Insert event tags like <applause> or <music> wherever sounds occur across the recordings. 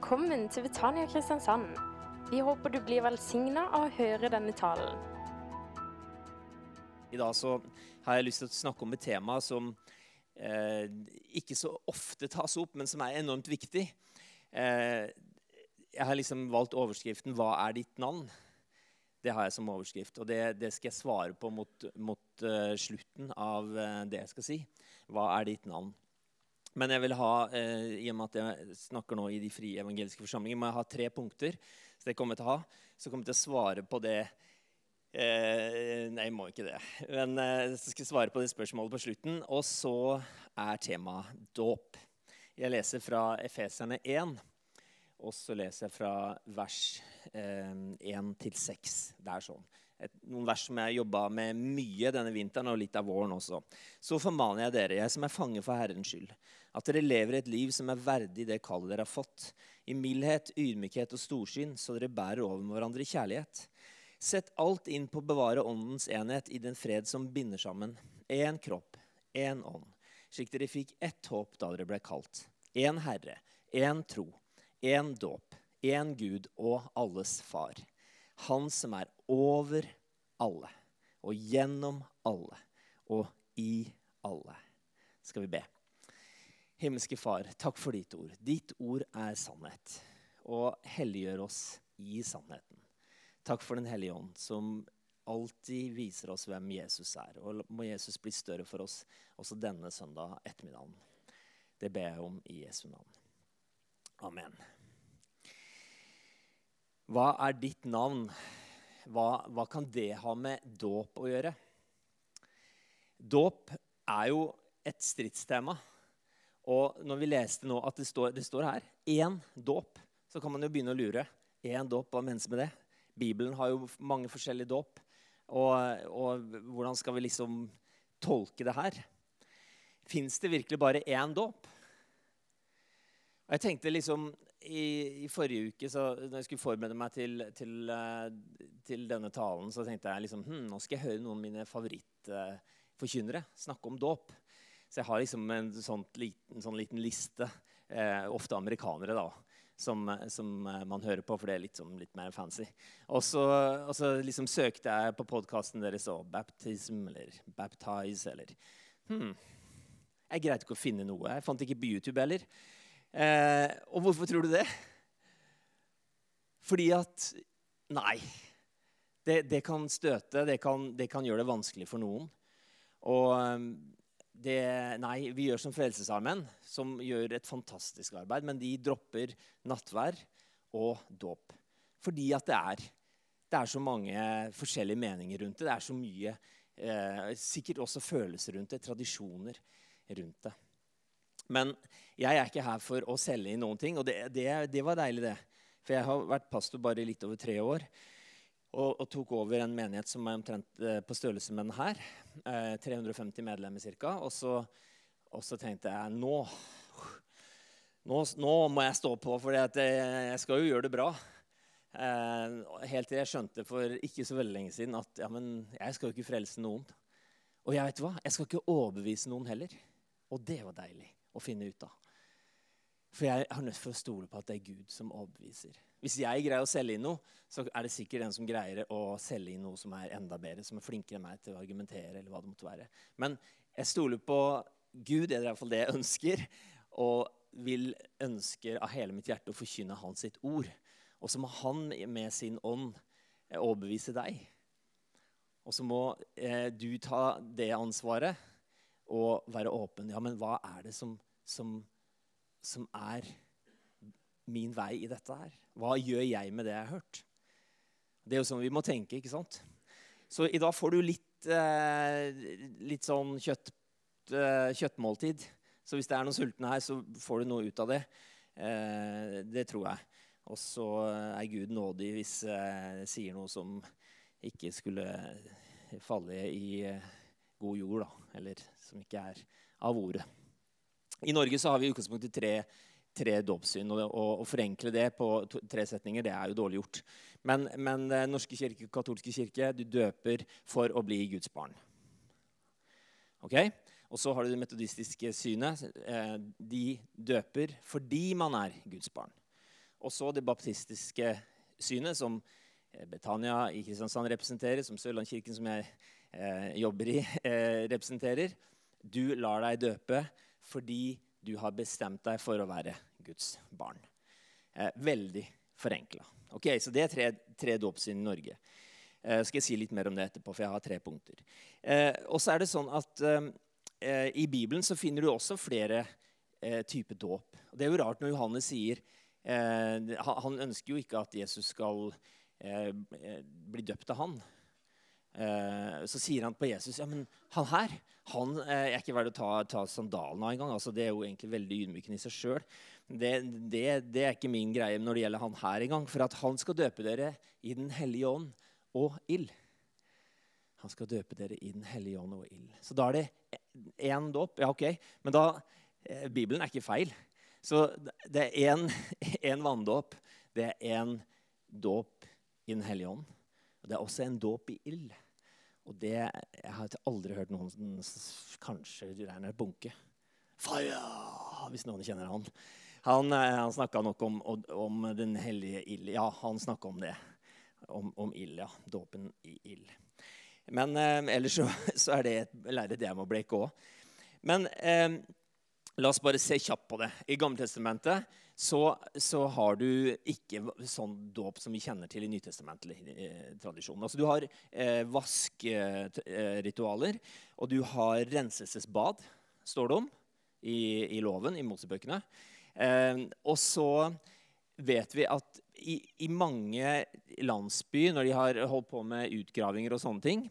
Velkommen til Betania Kristiansand. Vi håper du blir velsigna av å høre denne talen. I dag så har jeg lyst til å snakke om et tema som eh, ikke så ofte tas opp, men som er enormt viktig. Eh, jeg har liksom valgt overskriften 'Hva er ditt navn?' Det har jeg som overskrift. Og det, det skal jeg svare på mot, mot uh, slutten av uh, det jeg skal si. Hva er ditt navn? Men jeg vil ha, eh, i og med at jeg snakker nå i de frie evangeliske forsamlinger, må jeg ha tre punkter. Så det kommer jeg til å ha. Så kommer jeg til å svare på det Nei, jeg må ikke det. Men jeg skal svare på det spørsmålet på slutten. Og så er temaet dåp. Jeg leser fra Efeserne 1. Og så leser jeg fra vers eh, 1 til 6. Det er sånn. Et, noen vers som jeg har jobba med mye denne vinteren og litt av våren også. Så formaner jeg dere, jeg som er fange for Herrens skyld, at dere lever et liv som er verdig det kallet dere har fått, i mildhet, ydmykhet og storsyn, så dere bærer over med hverandre i kjærlighet. Sett alt inn på å bevare åndens enhet i den fred som binder sammen. Én kropp, én ånd, slik dere fikk ett håp da dere ble kalt. Én Herre, én tro én dåp, én Gud og alles far. Han som er over alle og gjennom alle og i alle. Skal vi be. Himmelske Far, takk for ditt ord. Ditt ord er sannhet. Og helliggjør oss i sannheten. Takk for Den hellige ånd, som alltid viser oss hvem Jesus er. Og må Jesus bli større for oss også denne søndag ettermiddagen. Det ber jeg om i Jesu navn. Amen. Hva er ditt navn? Hva, hva kan det ha med dåp å gjøre? Dåp er jo et stridstema. Og når vi leste nå at det står, det står her én dåp, så kan man jo begynne å lure. Én dåp, hva menes med det? Bibelen har jo mange forskjellige dåp. Og, og hvordan skal vi liksom tolke det her? Fins det virkelig bare én dåp? Og jeg tenkte liksom, i, i, forrige uke, så, når jeg skulle forberede meg til, til, uh, til denne talen, så tenkte jeg liksom, hm, nå skal jeg høre noen av mine favorittforkynnere snakke om dåp. Så jeg har liksom en liten, sånn liten liste, uh, ofte amerikanere, da, som, som man hører på, for det er litt, sånn, litt mer fancy. Og så, og så liksom søkte jeg på podkasten deres og 'baptism' eller 'baptize' eller hmm, Jeg greide ikke å finne noe. Jeg fant ikke på YouTube heller. Eh, og hvorfor tror du det? Fordi at Nei. Det, det kan støte, det kan, det kan, gjøre det vanskelig for noen. Og ehm, det, nei, vi gjør som Frelsesarmeen, som gjør et fantastisk arbeid. Men de dropper nattvær og dåp. Fordi at det er, det er så mange forskjellige meninger rundt det. Det er så mye eh, sikkert også følelser rundt det, tradisjoner rundt det. Men jeg er ikke her for å selge inn noen ting, og det, det, det var deilig, det. For jeg har vært pastor bare litt over tre år. Og, og, tok over en menighet som er omtrent eh, på størrelse med den her. Eh, 350 medlemmer ca. Og, og, så tenkte jeg nå, nå, nå må jeg stå på, for jeg skal jo gjøre det bra. Eh, helt til jeg skjønte for ikke så veldig lenge siden at ja, men jeg skal jo ikke frelse noen. Og jeg vet hva, jeg skal ikke overbevise noen heller. Og det var deilig å finne ut av. For jeg har nødt til å stole på at det er Gud som overbeviser. Hvis jeg greier å selge inn noe, så er det sikkert en som greier å selge inn noe som er enda bedre, som er flinkere enn meg til å argumentere. eller hva det måtte være. Men jeg stoler på Gud, det er i hvert fall det jeg ønsker, og vil ønsker av hele mitt hjerte å forkynne Hans sitt ord. Og så må Han med sin ånd overbevise deg. Og så må eh, du ta det ansvaret og være åpen. Ja, men hva er det som, som, som, er min vei i dette her? Hva gjør jeg med det jeg har hørt? Det er jo sånn vi må tenke, ikke sant? Så i dag får du litt, eh, litt sånn kjøtt, eh, kjøttmåltid. Så hvis det er noen sultne her, så får du noe ut av det. Eh, det tror jeg. Og så er Gud nådig hvis jeg sier noe som ikke skulle falle i god jord, da, eller som ikke er av ordet. I Norge så har vi i utgangspunktet tre, tre dåpssyn. Og å forenkle det på to, tre setninger det er jo dårlig gjort. Men, men eh, norske kirke, katolske kirke du døper for å bli Guds barn. Ok? Og så har du det metodistiske synet. Eh, de døper fordi man er Guds barn. Og så det baptistiske synet, som Betania i Kristiansand representerer, som Sørlandskirken, som jeg jobber i, <laughs> eh, representerer. Du lar deg døpe fordi du har bestemt deg for å være Guds barn. Eh, veldig forenkla. Okay, så det er tre, tre dåpssyn i Norge. Eh, skal jeg si litt mer om det etterpå, for jeg har tre punkter. Eh, og så er det sånn at eh, I Bibelen så finner du også flere eh, typer dåp. Det er jo rart når Johannes sier eh, Han ønsker jo ikke at Jesus skal eh, bli døpt av han. Så sier han på Jesus ja, men han her han er ikke verdt å ta, ta sandalene av engang. Altså, det er jo egentlig veldig ydmykende i seg sjøl. Det, det, det, er ikke min greie når det gjelder han her engang. For at han skal døpe dere i Den hellige ånd og ild. Han skal døpe dere i Den hellige ånd og ild. Så da er det én dåp. Ja, ok. Men da eh, Bibelen er ikke feil. Så det er én <laughs> vanndåp. Det er én dåp i Den hellige ånd. Det er også en dåp i ild. Og det Jeg har aldri hørt noen Kanskje Reiner Bunke. Fire! Hvis noen kjenner han. Han, eh, han snakka nok om, om, Den hellige ild. Ja, han snakka om det om, om ild. Ja. Dåpen i ild. Men eh, ellers så, <laughs> så, er det et lerret jeg må blekke òg. Men eh, la oss bare se kjapt på det. I Gammeltestamentet så, så har du ikke sånn dåp som vi kjenner til i nytestamentlig eh, tradisjon. Altså, du har eh, vaskeritualer, og du har renselsesbad, står det om i, i loven, i Mosebøkene. Eh, og så vet vi at i, i, mange landsbyer, når de har holdt på med utgravinger og sånne ting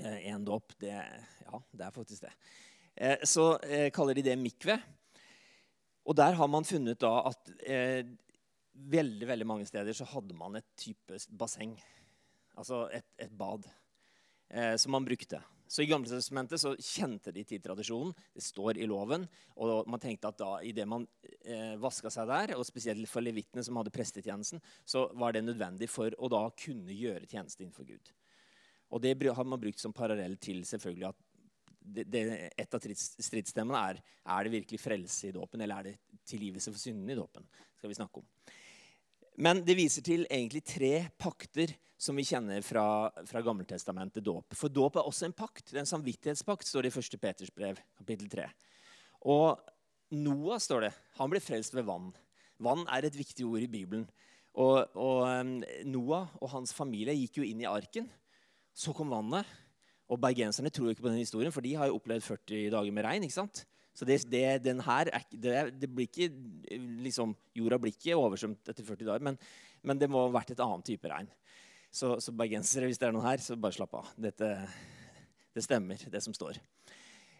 eh, dåp, det, ja, det er faktisk det. Eh, så eh, kaller de det mikve. Og der har man funnet da at eh, veldig veldig mange steder så hadde man et type basseng. Altså et, et bad eh, som man brukte. Så I Gamle Testamentet så kjente de til tradisjonen. Det står i loven. Og man tenkte at da, idet man eh, vaska seg der, og spesielt for levitene som hadde prestetjenesten, så var det nødvendig for å da kunne gjøre tjeneste innenfor Gud. Og det har man brukt som parallell til selvfølgelig at det, det, et av stridsstemmene er er det virkelig frelse i dåpen, eller er det tilgivelse for syndene i dåpen. skal vi snakke om. Men det viser til egentlig tre pakter som vi kjenner fra, fra Gammeltestamentet dåp. For dåp er også en pakt. Det er en samvittighetspakt, står det i 1. Peters brev, kapittel 3. Og Noah, står det, han ble frelst ved vann. Vann er et viktig ord i Bibelen. Og, og um, Noah og hans familie gikk jo inn i arken. Så kom vannet. Og bergenserne tror jo ikke på den historien, for de har jo opplevd 40 dager med regn. ikke sant? Så det, det, den her er, det, det, blir ikke liksom, Jorda blir ikke oversvømt etter 40 dager, men, men, det må ha vært et annet type regn. Så, så bergensere, hvis det er noen her, så bare slapp av. Dette, det stemmer, det som står.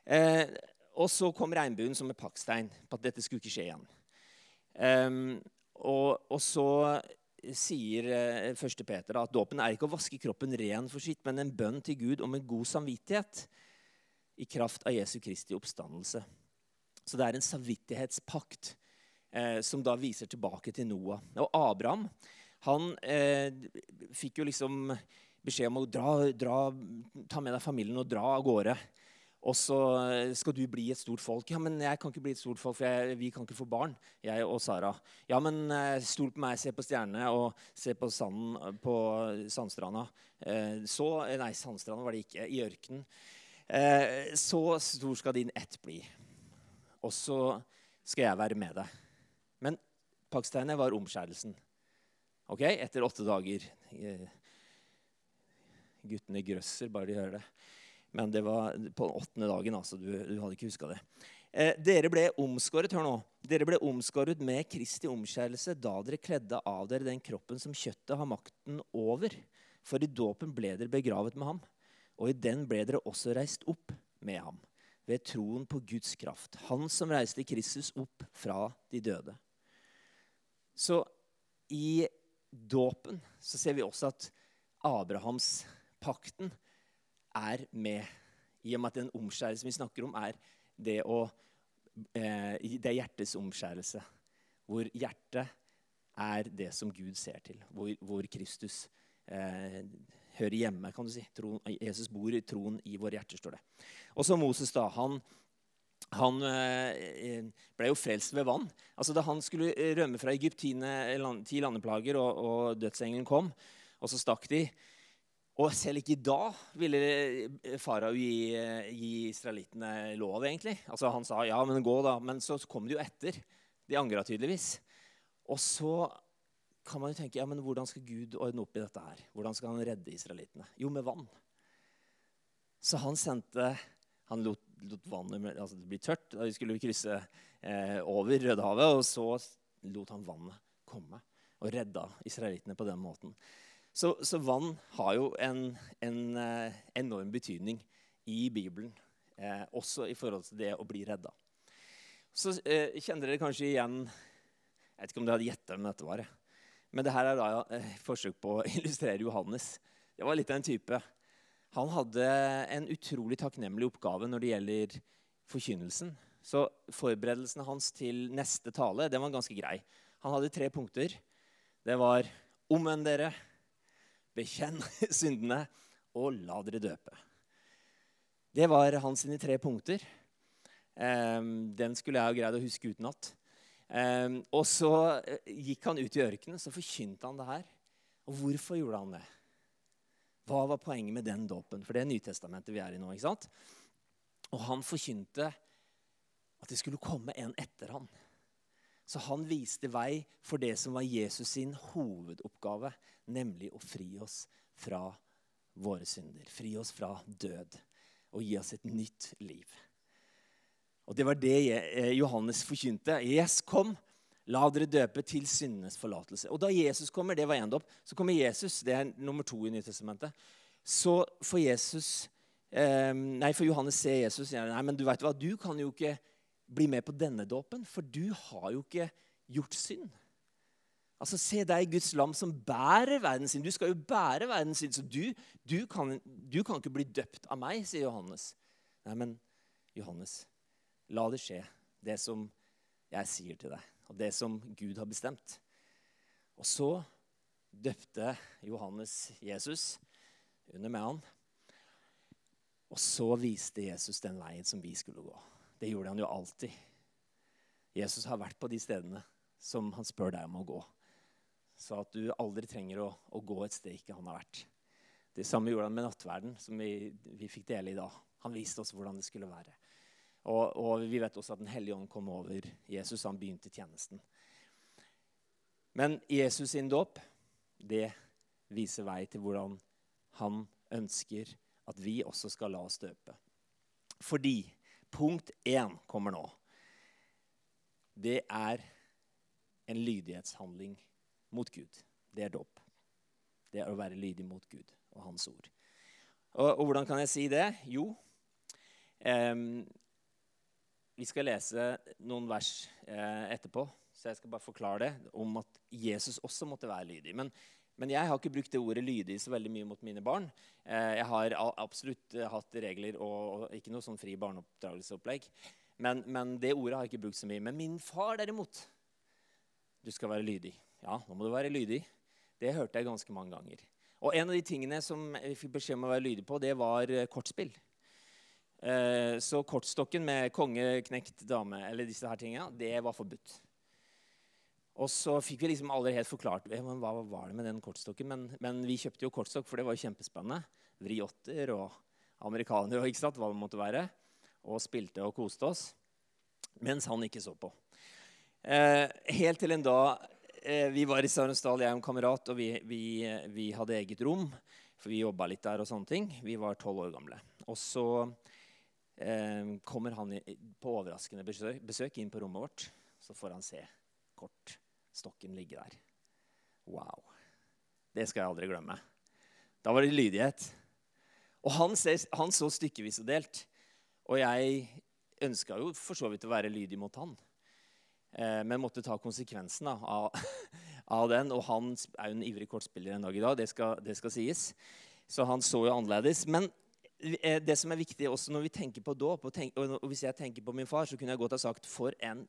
Eh, og så kom regnbuen som et pakkstein på at dette skulle ikke skje igjen. Um, og, og, så sier første 1. Peter at dåpen er ikke å vaske kroppen ren for sitt, men en bønn til Gud om en god samvittighet i kraft av Jesu Kristi oppstandelse. Så det er en samvittighetspakt eh, som da viser tilbake til Noah. Og Abraham han eh, fikk jo liksom beskjed om å dra, dra, ta med deg familien og dra av gårde. Og så skal du bli et stort folk. Ja, men jeg kan ikke bli et stort folk, for jeg, vi kan ikke få barn. jeg og Sara. Ja, men eh, stol på meg, se på stjernene og se på sanden på sandstranda. Eh, så, nei, sandstranda var det ikke. I ørkenen. Eh, så stor skal din ett bli og så skal jeg være med deg. Men pakkstegnet var omskjærelsen. Ok, Etter åtte dager. Eh, guttene grøsser bare de hører det. Men det var på den åttende dagen. altså. Du, du hadde ikke huska det. Eh, dere ble omskåret hør nå, dere ble omskåret med Kristi omskjærelse da dere kledde av dere den kroppen som kjøttet har makten over. For i dåpen ble dere begravet med ham, og i den ble dere også reist opp med ham ved troen på Guds kraft. Han som reiste Kristus opp fra de døde. Så i dåpen så ser vi også at Abrahamspakten er med. I og med at den omskjærelsen vi snakker om, er det, å, eh, det er hjertets omskjærelse. Hvor hjertet er det som Gud ser til. Hvor, hvor Kristus eh, hører hjemme. kan du si. Troen, Jesus bor i troen i våre hjerter, står det. Og så Moses, da. Han han eh, ble jo frelst ved vann. Altså Da han skulle rømme fra Egypt, ti landeplager, og, og dødsengelen kom, og så stakk de Og selv ikke da ville farao gi, gi israelittene lov, egentlig. Altså Han sa ja, men gå, da. Men så kom de jo etter. De angra tydeligvis. Og så kan man jo tenke ja, men hvordan skal Gud ordne opp i dette her? Hvordan skal han redde israelittene? Jo, med vann. Så han sendte Han lot, lot vannet altså bli tørt da skulle krysse eh, over Rødehavet. Og så lot han vannet komme og redda israelittene på den måten. Så, så vann har jo en, en eh, enorm betydning i Bibelen. Eh, også i forhold til det å bli redda. Så eh, kjenner dere kanskje igjen Jeg vet ikke om dere hadde gjetta hvem dette var. Men det her er da eh, forsøk på å <laughs> illustrere Johannes. Det var litt av en type. Han hadde en utrolig takknemlig oppgave når det gjelder forkynnelsen. Så forberedelsene hans til neste tale den var ganske grei. Han hadde tre punkter. Det var omvend dere, bekjenn <laughs> syndene og la dere døpe. Det var hans sine tre punkter. Um, den skulle jeg ha greid å huske utenat. Um, og så eh, gikk han ut i ørkenen så forkynte han det her. Og hvorfor gjorde han det? Hva var poenget med den dåpen? For det er Nytestamentet vi er i nå. ikke sant? Og han forkynte at det skulle komme en etter han. Så han viste vei for det som var Jesus sin hovedoppgave, nemlig å fri oss fra våre synder. Fri oss fra død og gi oss et nytt liv. Og Det var det eh, Johannes forkynte. Yes, kom, la dere døpe til syndenes forlatelse. Og Da Jesus kommer, det var én dåp, så kommer Jesus, det er nummer to i Nytestamentet. Så får Jesus eh, Nei, for Johannes ser Jesus sier nei, men du vet hva, du kan jo ikke bli med på denne dåpen, for du har jo ikke gjort synd. Altså, Se deg, Guds lam, som bærer verdens synd. Du skal jo bære verdens synd, så du, du, kan, du kan ikke bli døpt av meg, sier Johannes. Nei, men Johannes, La det skje, det som jeg sier til deg, og det som Gud har bestemt. Og så døpte Johannes Jesus under med han. Og så viste Jesus den veien som vi skulle gå. Det gjorde han jo alltid. Jesus har vært på de stedene som han spør deg om å gå. Så at du aldri trenger å, å gå et sted ikke han har vært. Det samme gjorde han med nattverden, som vi, vi fikk dele i dag. Han viste oss hvordan det skulle være. Og, og, vi vet også at Den hellige ånd kom over Jesus. Han begynte tjenesten. Men Jesus sin dåp det viser vei til hvordan han ønsker at vi også skal la oss døpe. Fordi punkt én kommer nå. Det er en lydighetshandling mot Gud. Det er dåp. Det er å være lydig mot Gud og Hans ord. Og, og hvordan kan jeg si det? Jo, um, vi skal lese noen vers eh, etterpå, så jeg skal bare forklare det, om at Jesus også måtte være lydig. Men, men, jeg har ikke brukt det ordet 'lydig' så veldig mye mot mine barn. Eh, jeg har absolutt eh, hatt regler og, ikke noe sånn fri barneoppdragelseopplegg. Men, men, det ordet har jeg ikke brukt så mye. Men min far, derimot Du skal være lydig. Ja, nå må du være lydig. Det hørte jeg ganske mange ganger. Og en av de tingene som jeg fikk beskjed om å være lydig på, det var eh, kortspill. Så kortstokken med konge, knekt, dame eller disse her tingene, det var forbudt. Og så fikk vi liksom aldri helt forklart men hva var det med den kortstokken. Men, men vi kjøpte jo kortstokk, for det var jo kjempespennende. Vriotter og amerikanere og ikke sant, hva det måtte være. Og spilte og koste oss. Mens han ikke så på. Eh, helt til en dag eh, Vi var i Sarensdal, jeg og en kamerat, og vi, vi, vi hadde eget rom. For vi jobba litt der og sånne ting. Vi var tolv år gamle. Og så eh, kommer han på overraskende besøk, besøk, inn på rommet vårt. Så får han se kortstokken ligge der. Wow. Det skal jeg aldri glemme. Da var det lydighet. Og han, ser, han så stykkevis og delt. Og jeg ønska jo for så vidt å være lydig mot han. Eh, men måtte ta konsekvensen av, <laughs> av, den. Og han er jo en ivrig kortspiller en dag i dag, det skal, det skal sies. Så han så jo annerledes. Men Eh, det som er viktig også når vi tenker på dåp, og, og, hvis jeg tenker på min far, så kunne jeg godt ha sagt for en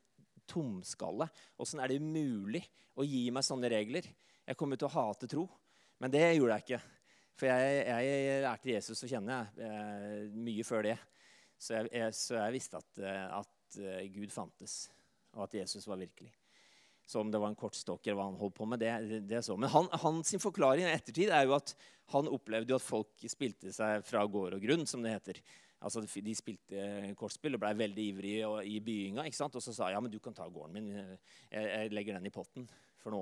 tomskalle. Åssen er det mulig å gi meg sånne regler? Jeg kommer til å hate tro. Men det gjorde jeg ikke. For jeg, jeg lærte Jesus å kjenne eh, mye før det. Så jeg, jeg, så jeg visste at, eh, at eh, Gud fantes, og at Jesus var virkelig. Så om det var en kortstokker hva han holdt på med, det, det så. Men han, hans forklaring i ettertid er jo at han opplevde jo at folk spilte seg fra gård og grunn, som det heter. Altså, De spilte kortspill og blei veldig ivrige i byinga. ikke sant? Og så sa ja, men du kan ta gården min. Jeg, jeg legger den i potten. For nå,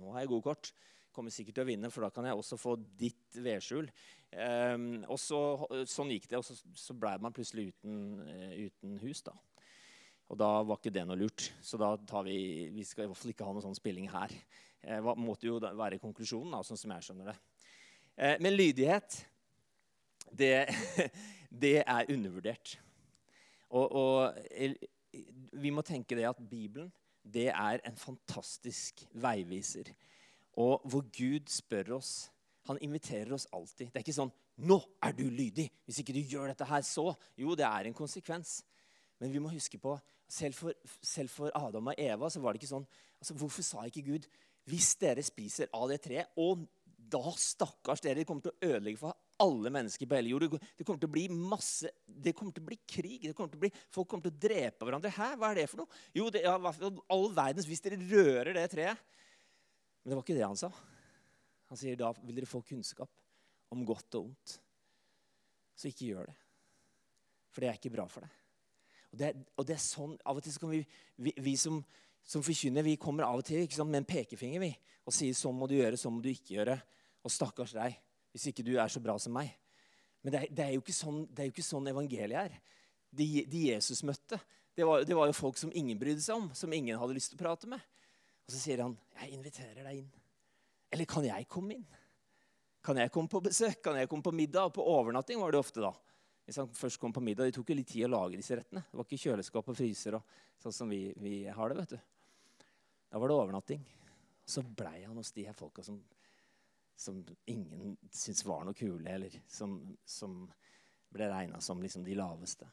nå har jeg gode kort. Kommer sikkert til å vinne, for da kan jeg også få ditt vedskjul. Um, og så, Sånn gikk det, og så, så blei man plutselig uten, uh, uten hus. da. Og da var ikke det noe lurt. Så da tar vi Vi skal i hvert fall ikke ha noe sånn spilling her. Eh, måtte jo være konklusjonen, da, sånn som jeg skjønner det. Eh, men lydighet, det, <laughs> det er undervurdert. Og, og, vi må tenke det at Bibelen det er en fantastisk veiviser. Og hvor Gud spør oss Han inviterer oss alltid. Det er ikke sånn 'Nå er du lydig.' Hvis ikke du gjør dette her, så Jo, det er en konsekvens. Men vi må huske på selv for, selv for, Adam og Eva så var det ikke sånn altså Hvorfor sa ikke Gud hvis dere spiser av det treet, og da, stakkars dere, kommer til å ødelegge for alle mennesker på hele jord. Det kommer til å bli masse, det kommer til å bli krig. Kommer til å bli, folk kommer til å drepe hverandre. Hæ, hva er det for noe? Jo, det ja, all verdens hvis dere rører det treet. Men det var ikke det han sa. Han sier da vil dere få kunnskap om godt og ondt. Så ikke gjør det. For det er ikke bra for deg. Og det, og det, er sånn, Av og til så kan vi, vi, vi som, som forkynner, vi kommer av og til sant, med en pekefinger vi, og sier sånn må du gjøre, sånn må du ikke gjøre. Og stakkars deg, hvis ikke du er så bra som meg. Men det, det er, jo ikke sånn, det er jo ikke sånn evangeliet er. De, de Jesus møtte, det var, det var, jo folk som ingen brydde seg om, som ingen hadde lyst til å prate med. Og så sier han, 'Jeg inviterer deg inn.' Eller kan jeg komme inn? Kan jeg komme på besøk? Kan jeg komme på middag? På overnatting var det ofte da. Hvis han først kom på middag, Det tok jo litt tid å lage disse rettene. Det var ikke kjøleskap og fryser og sånn som vi, vi, har det. vet du. Da var det overnatting. Så blei han hos de her folka som, som ingen syntes var noe kule, eller som, som ble regna som liksom de laveste.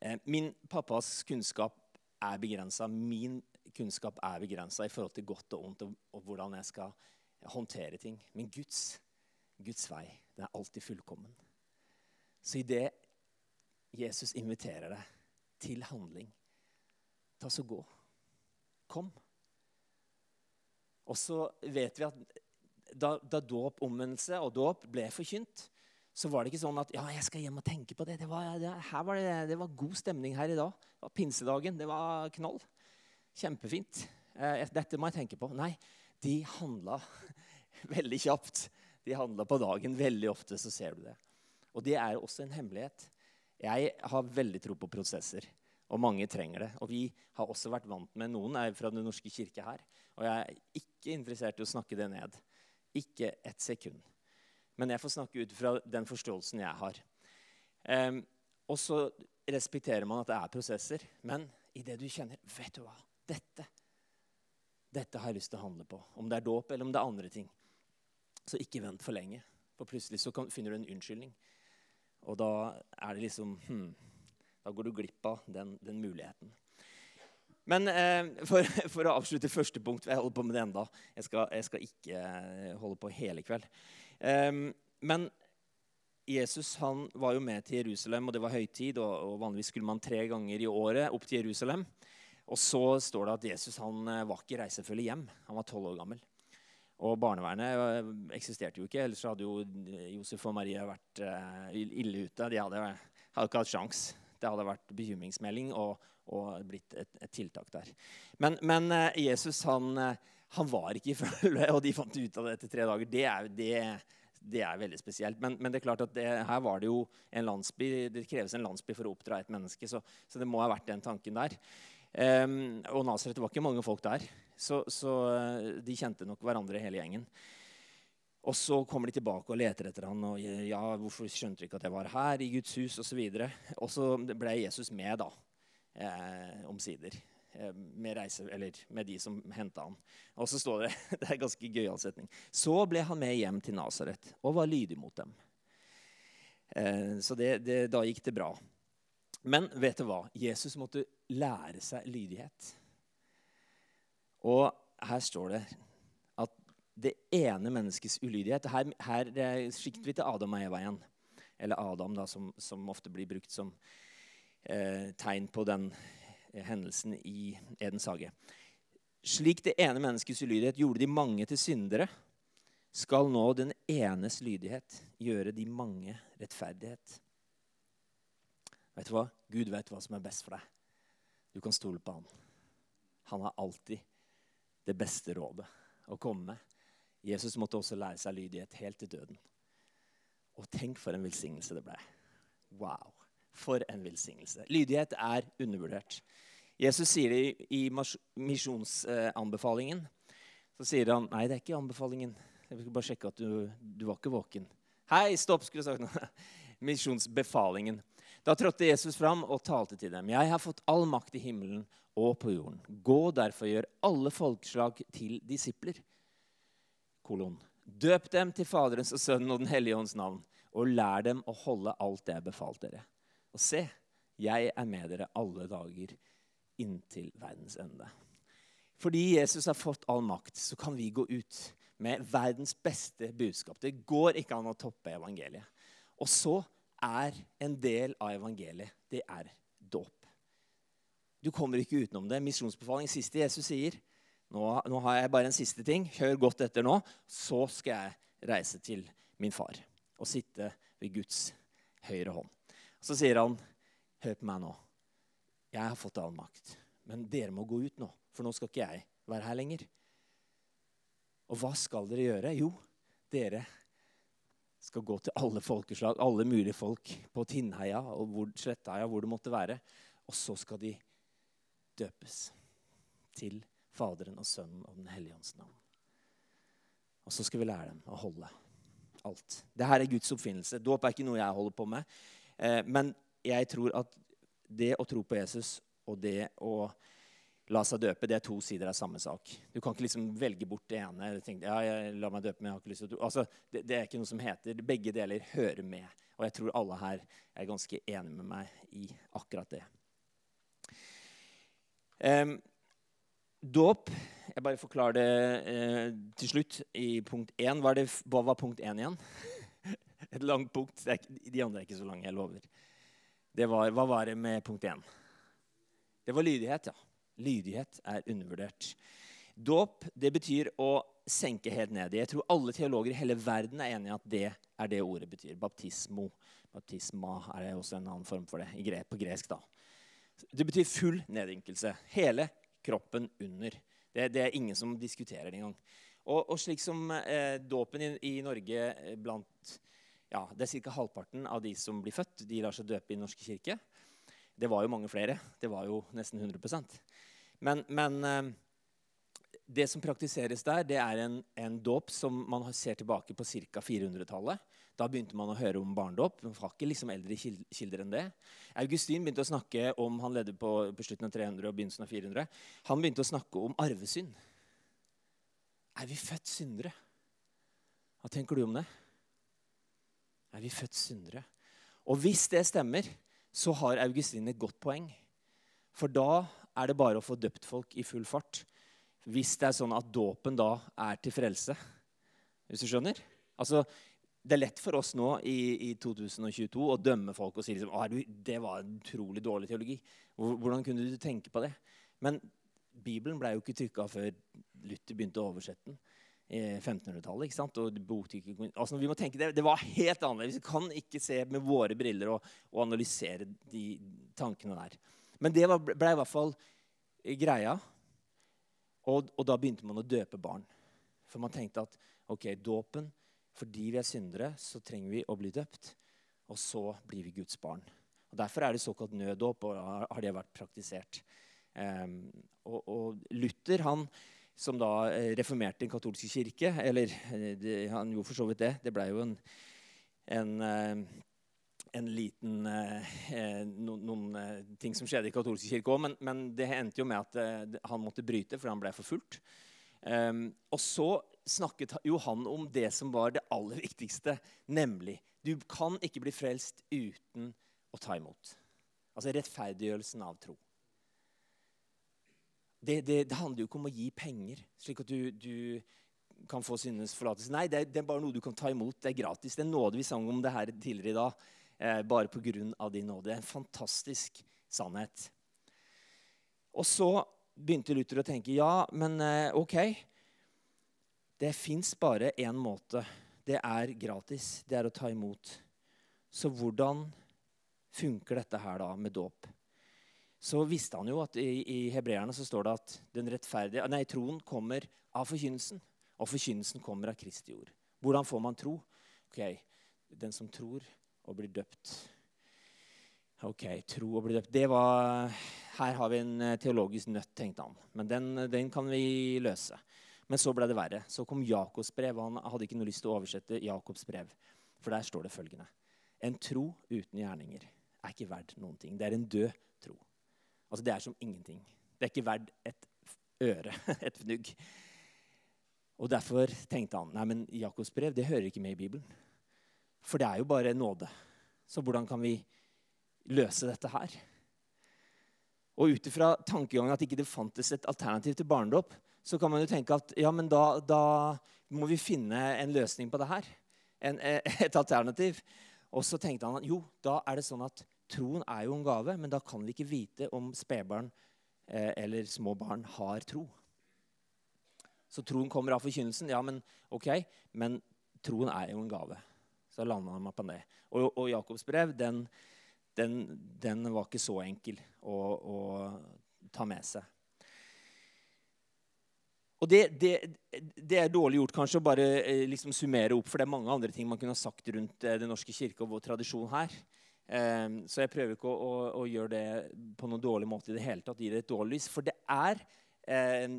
Eh, min pappas kunnskap er begrensa. Min kunnskap er begrensa i forhold til godt og ondt og, og, hvordan jeg skal håndtere ting. Men Guds, Guds vei den er alltid fullkommen. Så idet Jesus inviterer deg til handling, ta så gå. Kom. Og så vet vi at da, da dåp, omvendelse og dåp ble forkynt, så var det ikke sånn at ja, jeg skal hjem og tenke på det. Det var, det, var, det, det var god stemning her i dag. Det var pinsedagen. Det var knall. Kjempefint. Eh, dette må jeg tenke på. Nei, de handla <laughs> veldig kjapt. De handla på dagen. Veldig ofte så ser du det. Og det er også en hemmelighet. Jeg har veldig tro på prosesser, og mange trenger det. Og vi har også vært vant med Noen er fra Den norske kirke her. Og jeg er ikke interessert i å snakke det ned. Ikke et sekund. Men jeg får snakke ut fra den forståelsen jeg har. Um, og så respekterer man at det er prosesser. Men i det du kjenner Vet du hva? Dette dette har jeg lyst til å handle på. Om det er dåp eller om det er andre ting. Så ikke vent for lenge. For plutselig så kan, finner du en unnskyldning. Og da er det liksom hmm, Da går du glipp av den, den muligheten. Men eh, for, <laughs> for, å avslutte første punkt Jeg holder på med det enda. Jeg skal, jeg skal ikke eh, holde på hele kveld. Eh, men Jesus han var jo med til Jerusalem, og det var høytid. Og, og, vanligvis skulle man tre ganger i året opp til Jerusalem. Og så står det at Jesus han eh, var ikke reisefølge hjem. Han var tolv år gammel. Og barnevernet eh, eksisterte jo ikke. Ellers hadde jo Josef og Marie vært ille ute. De hadde, hadde ikke hatt sjans. Det hadde vært bekymringsmelding og, og blitt et, et, tiltak der. Men, men uh, Jesus han, uh, han, var ikke i <laughs> følge, og de fant ut av det etter tre dager. Det er, det, det er veldig spesielt. Men, men, det er klart at det, her var det jo en landsby. Det kreves en landsby for å oppdra et menneske, så, så det må ha vært den tanken der. Um, og Nasaret var ikke mange folk der, så, så, eh, de kjente nok hverandre hele gjengen. Og så kommer de tilbake og leter etter han, og ja, hvorfor skjønte de ikke at jeg var her i Guds hus osv. Og så ble Jesus med, da, eh, omsider. Eh, med, reise, med de som henta han. Og så står det <laughs> det er en ganske gøyal setning. Så ble han med hjem til Nasaret og var lydig mot dem. Eh, så det, det, da gikk det bra. Men vet du hva? Jesus måtte lære seg lydighet. Og her står det det ene menneskets ulydighet Her, her sikter vi til Adam og Eva igjen. eller Adam, da, som, som ofte blir brukt som eh, tegn på den eh, hendelsen i Edens hage. Slik det ene menneskets ulydighet gjorde de mange til syndere, skal nå den enes lydighet gjøre de mange rettferdighet. Vet du hva? Gud vet hva som er best for deg. Du kan stole på han. Han har alltid det beste rådet å komme med. Jesus måtte også lære seg lydighet helt til døden. Og tenk for en velsignelse det ble. Wow. For en velsignelse. Lydighet er undervurdert. Jesus sier det i, misjonsanbefalingen. Så sier han nei, det er ikke anbefalingen. Jeg vil bare sjekke at du, du var ikke våken. Hei, stopp, skulle du sagt. <laughs> Misjonsbefalingen. Da trådte Jesus fram og talte til dem. Jeg har fått all makt i himmelen og på jorden. Gå derfor gjør alle folkeslag til disipler. Kolon. Døp dem til Faderens og Sønnen og Den hellige ånds navn, og lær dem å holde alt det jeg befalte dere. Og se, jeg er med dere alle dager inntil verdens ende. Fordi Jesus har fått all makt, så kan vi gå ut med verdens beste budskap. Det går ikke an å toppe evangeliet. Og så er en del av evangeliet det er dåp. Du kommer ikke utenom det. Misjonsbefaling, siste Jesus sier. Nå, nå, har jeg bare en siste ting. Hør godt etter nå. Så skal jeg reise til min far og sitte ved Guds høyre hånd. Så sier han, hør på meg nå. Jeg har fått all makt. Men dere må gå ut nå, for nå skal ikke jeg være her lenger. Og hva skal dere gjøre? Jo, dere skal gå til alle folkeslag, alle mulige folk på Tinnheia og hvor, Slettheia, hvor det måtte være. Og så skal de døpes til Faderen og Sønnen og Den hellige ånds navn. Og så skal vi lære dem å holde alt. Dette er Guds oppfinnelse. Dåp er ikke noe jeg holder på med. Eh, men jeg tror at det å tro på Jesus og det å la seg døpe, det er to sider av samme sak. Du kan ikke liksom velge bort det ene. Tenke, ja, jeg la meg døpe, men jeg har ikke lyst til å tro. Altså, det, det, er ikke noe som heter. Begge deler hører med. Og jeg tror alle her er ganske enige med meg i akkurat det. Um, dåp Jeg bare forklarer det eh, til slutt i punkt én. Hva, hva, var punkt én igjen? <laughs> Et langt punkt. de andre er ikke så lange, jeg lover. Var, hva var det med punkt én? Det var lydighet, ja. Lydighet er undervurdert. Dåp det betyr å senke helt ned. Jeg tror alle teologer i hele verden er enige i at det er det ordet betyr. Baptismo. Baptisma er det også en annen form for det på gresk. da. Det betyr full neddynkelse. Hele kroppen under. Det, det er ingen som diskuterer det engang. Og, og slik som eh, dåpen i, i, Norge eh, blant ja, Det er ca. halvparten av de som blir født, de lar seg døpe i Den norske kirke. Det var jo mange flere. Det var jo nesten 100% men, men eh, det som praktiseres der, det er en, en dåp som man ser tilbake på ca. 400-tallet. Da begynte man å høre om barndåp. Man har ikke liksom eldre kilder enn det. Augustin begynte å snakke om, han ledde på, på slutten av 300 og begynnelsen av 400. Han begynte å snakke om arvesynd. Er vi født syndere? Hva tenker du om det? Er vi født syndere? Og hvis det stemmer, så har Augustin et godt poeng. For da er det bare å få døpt folk i full fart. Hvis det er sånn at dåpen da er til frelse. Hvis du skjønner? Altså, det er lett for oss nå i, i 2022 å dømme folk og si liksom, det var en utrolig dårlig teologi. Hvordan kunne du tenke på det? Men Bibelen ble jo ikke trykka før Luther begynte å oversette den. i 1500-tallet. ikke sant? Altså, vi må tenke, det, det, var helt annerledes. Vi kan ikke se med våre briller og, og analysere de tankene der. Men det ble i hvert fall greia. Og, og, da begynte man å døpe barn. For man tenkte at ok, dåpen Fordi vi er syndere, så trenger vi å bli døpt. Og så blir vi Guds barn. Og Derfor er det såkalt nøddåp, og har det vært praktisert. Um, og, og, Luther, han som da eh, reformerte den katolske kirke Eller eh, det, han gjorde for så vidt det. Det blei jo en, en uh, en liten eh, eh no, noen eh, ting som skjedde i katolske kirke òg. Men, men, det endte jo med at eh, han måtte bryte fordi han ble forfulgt. Um, og så snakket jo han om det som var det aller viktigste, nemlig du kan ikke bli frelst uten å ta imot. Altså rettferdiggjørelsen av tro. Det, det, det handler jo ikke om å gi penger, slik at du, du kan få syndenes forlatelse. Nei, det det er, bare noe du kan ta imot. Det er gratis. Det er nåde. Vi sang om det her tidligere i dag. Eh, bare av din nåde. Det er en fantastisk sannhet. Og så begynte Luther å tenke ja, men eh, OK. Det fins bare én måte. Det er gratis. Det er å ta imot. Så hvordan funker dette her da med dåp? Så visste han jo at i, i hebreerne så står det at den rettferdige, nei, troen kommer av forkynnelsen. Og forkynnelsen kommer av Kristi ord. Hvordan får man tro? Ok, Den som tror og blir døpt. Ok, tro og bli døpt. Det var, Her har vi en eh, teologisk nøtt, tenkte han. Men den, den kan vi løse. Men så ble det verre. Så kom Jakobs brev. og Han hadde ikke noe lyst til å oversette Jakobs brev. For der står det følgende. En tro uten gjerninger er ikke verdt noen ting. Det er en død tro. Altså, Det er som ingenting. Det er ikke verdt et øre, <laughs> et fnugg. Og Derfor tenkte han nei, men Jakobs brev det hører ikke med i Bibelen. For det er jo bare nåde. Så hvordan kan vi løse dette her? Og ut ifra tankegangen at ikke det fantes et alternativ til barnedåp, så kan man jo tenke at ja, men da, da må vi finne en løsning på det her. En, <laughs> et alternativ. Og så tenkte han at jo, da er det sånn at troen er jo en gave, men da kan vi ikke vite om spedbarn eh, eller små barn har tro. Så troen kommer av forkynnelsen. Ja, men ok, men troen er jo en gave. Så landa han meg på det. Og, og Jakobs brev den, den, den, var ikke så enkel å, å ta med seg. Og det, det, det, er dårlig gjort kanskje å bare eh, liksom summere opp, for det er mange andre ting man kunne ha sagt rundt eh, Den norske kirke og vår tradisjon her. Um, så jeg prøver ikke å, å, å, gjøre det på noen dårlig måte i det hele tatt. Gi det et dårlig lys. For det er eh,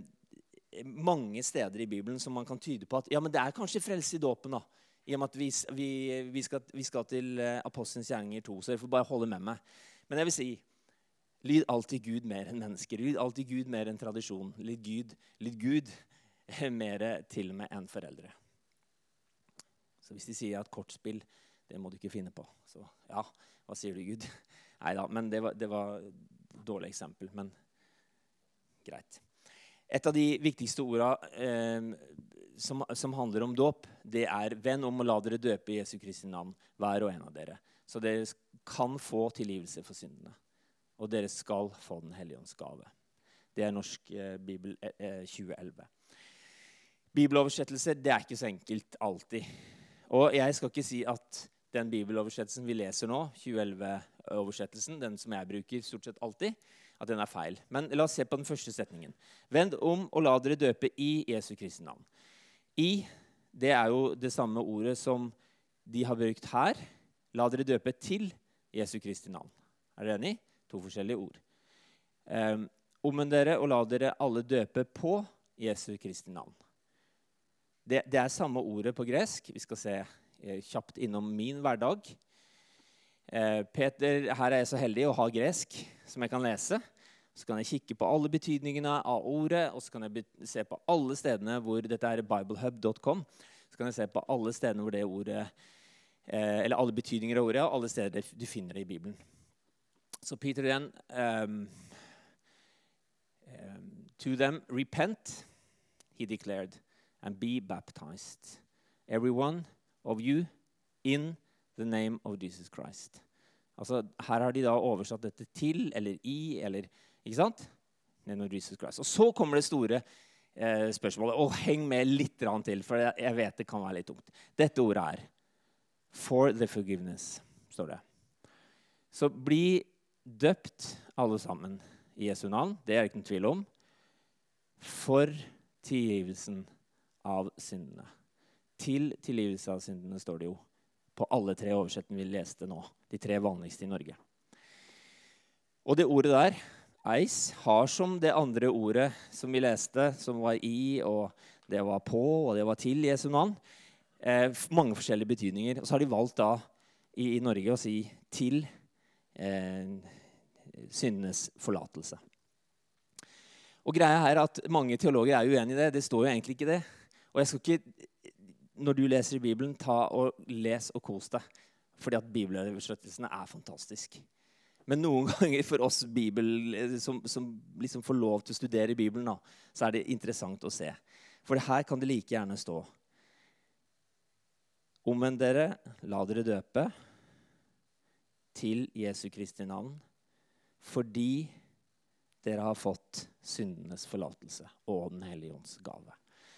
mange steder i Bibelen som man kan tyde på at ja, men det er kanskje frelse i dåpen. da. I og med at vi, vi, vi, skal, vi skal, til uh, Apostelens gjerninger 2, så dere får bare holde med meg. Men jeg vil si lyd alltid Gud mer enn mennesker. Lyd alltid Gud mer enn tradisjon. Lyd Gud, lyd Gud <laughs> mer til og med enn foreldre. Så hvis de sier at kortspill, det må du ikke finne på, så ja, hva sier du, Gud? <laughs> Nei da, men det var, det var et dårlig eksempel. Men greit. Et av de viktigste orda eh, som, som, handler om dåp, det er 'venn om å la dere døpe i Jesu Kristi navn', hver og en av dere. Så dere kan få tilgivelse for syndene. Og dere skal få Den hellige ånds gave. Det er norsk eh, bibel eh, 2011. Bibeloversettelse Bibeloversettelser det er ikke så enkelt alltid. Og jeg skal ikke si at den bibeloversettelsen vi leser nå, 2011-oversettelsen, den som jeg bruker stort sett alltid, at den er feil. Men la oss se på den første setningen. Vend om og la dere døpe i Jesu Kristi navn. I det er jo det samme ordet som de har brukt her. La dere døpe til Jesu Kristi navn. Er dere enig? To forskjellige ord. Um, Omvend dere og la dere alle døpe på Jesu Kristi navn. Det, det, er samme ordet på gresk. Vi skal se eh, kjapt innom min hverdag. Eh, Peter, her er jeg så heldig å ha gresk som jeg kan lese. Så kan jeg kikke på alle betydningene av ordet, og så kan jeg se på alle stedene hvor dette er biblehub.com. Så kan jeg se på alle stedene hvor det ordet eh, Eller alle betydninger av ordet, og alle steder du finner det i Bibelen. Så Peter igjen um, um, To them repent, he declared, and be baptized, every one of you, in the name of Jesus Christ. Altså, her har de da oversatt dette til eller i eller ikke sant? Nenom Jesus Christ. Og så kommer det store eh, spørsmålet. Og heng med litt til, for jeg vet det kan være litt tungt. Dette ordet er 'for the forgiveness', står det. Så bli døpt, alle sammen, i Jesu navn. Det er det ikke noen tvil om. For tilgivelsen av syndene. Til tilgivelse av syndene, står det jo på alle tre oversettene vi leste nå. De tre vanligste i Norge. Og det ordet der Eis har som det andre ordet som vi leste, som var i, og det var på, og det var til Jesu navn, eh, mange forskjellige betydninger. Og så har de valgt da i, i Norge å si 'til eh, syndenes forlatelse'. Og greia er at Mange teologer er uenig i det. Det står jo egentlig ikke det. Og jeg skal ikke, Når du leser i Bibelen, ta og les og kos deg. Fordi at bibeloversettelsene er fantastisk. Men noen <laughs> ganger for oss Bibel, eh, som, som liksom får lov til å studere Bibelen, da, så er det interessant å se. For her kan det like gjerne stå Omvend dere, la dere døpe til Jesu Kristi navn, fordi dere har fått syndenes forlatelse og Den hellige ånds gave.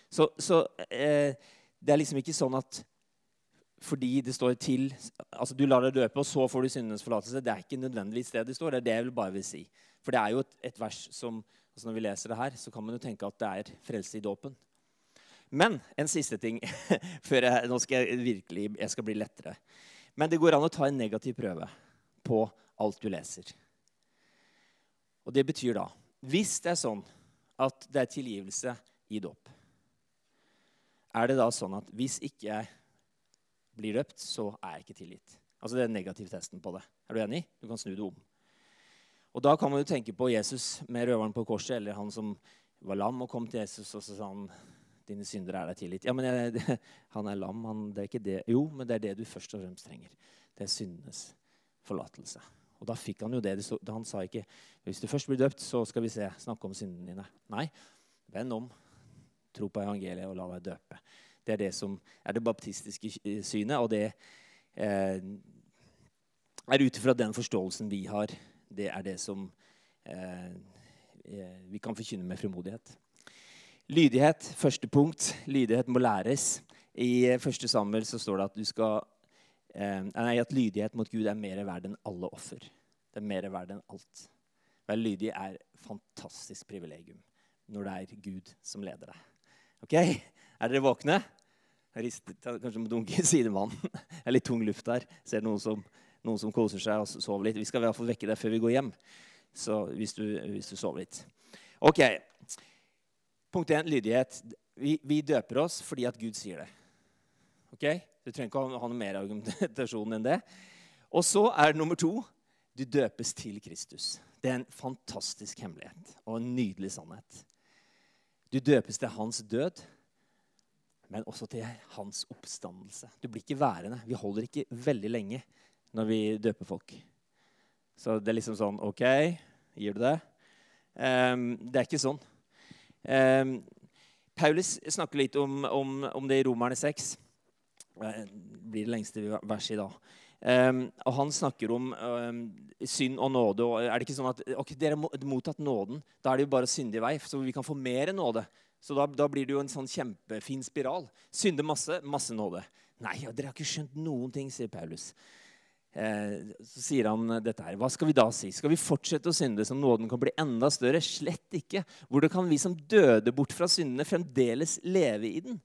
Så, så eh, det er liksom ikke sånn at fordi det står til altså Du lar deg døpe, og så får du syndenes forlatelse. Det er ikke nødvendigvis det det står. Det er det jeg vil bare vil si. For det er jo et, et vers som altså Når vi leser det her, så kan man jo tenke at det er frelse i dåpen. Men en siste ting <laughs> før jeg, nå skal jeg virkelig jeg skal bli lettere. Men det går an å ta en negativ prøve på alt du leser. Og det betyr da Hvis det er sånn at det er tilgivelse i dåp, er det da sånn at hvis ikke jeg blir døpt, så er jeg ikke tilgitt? Altså Det er negativtesten på det. Er du enig? Du kan snu det om. Og Da kan man jo tenke på Jesus med røveren på korset, eller han som var lam og kom til Jesus og så sa han, dine syndere er deg tilgitt. Ja, men jeg, <laughs> Han er lam. Han, det er ikke det. Jo, men det er det du først og fremst trenger. Det er syndenes forlatelse. Og da fikk han jo det. Han sa ikke hvis du først blir døpt, så skal vi se, snakke om syndene dine. Nei, vend om. Tro på evangeliet og la deg døpe. Det er det som er det baptistiske synet, og det eh, er ut ifra den forståelsen vi har. Det er det som eh, eh vi kan forkynne med frimodighet. Lydighet, første punkt. Lydighet må læres. I eh, første Samuel så står det at, du skal, eh, nei, at lydighet mot Gud er mer verd enn alle offer. Det er mer verd enn alt. Være lydig er fantastisk privilegium når det er Gud som leder deg. Ok? Er dere våkne? Jeg rister, kanskje må dunke i sidemann. <laughs> Det er litt tung luft der. Ser noen som, noen som koser seg og sover litt. Vi skal i hvert fall vekke deg før vi går hjem. Så hvis du, hvis du sover litt. Ok. Punkt 1, lydighet. Vi, vi, døper oss fordi at Gud sier det. Ok? Du trenger ikke ha, ha noe mer argumentasjon enn det. Og så er det nummer to du døpes til Kristus. Det er en fantastisk hemmelighet og en nydelig sannhet. Du døpes til hans død, men også til hans oppstandelse. Du blir ikke værende. Vi holder ikke veldig lenge når vi døper folk. Så det er liksom sånn OK, gir du det? Um, det er ikke sånn. Um, Paulus snakker litt om, om, om det i Romerne 6. Det blir det lengste verset i dag. Um, og han snakker om um, synd og nåde. og er det ikke sånn at ok, Dere har mottatt nåden. Da er det jo bare å i vei, så vi kan få mer nåde. Så da, da, blir det jo en sånn kjempefin spiral. Synde masse, masse nåde. Nei, ja, dere har ikke skjønt noen ting, sier Paulus. Eh, så sier han dette her. Hva skal vi da si? Skal vi fortsette å synde så nåden kan bli enda større? Slett ikke. Hvordan kan vi som døde bort fra syndene, fremdeles leve i den?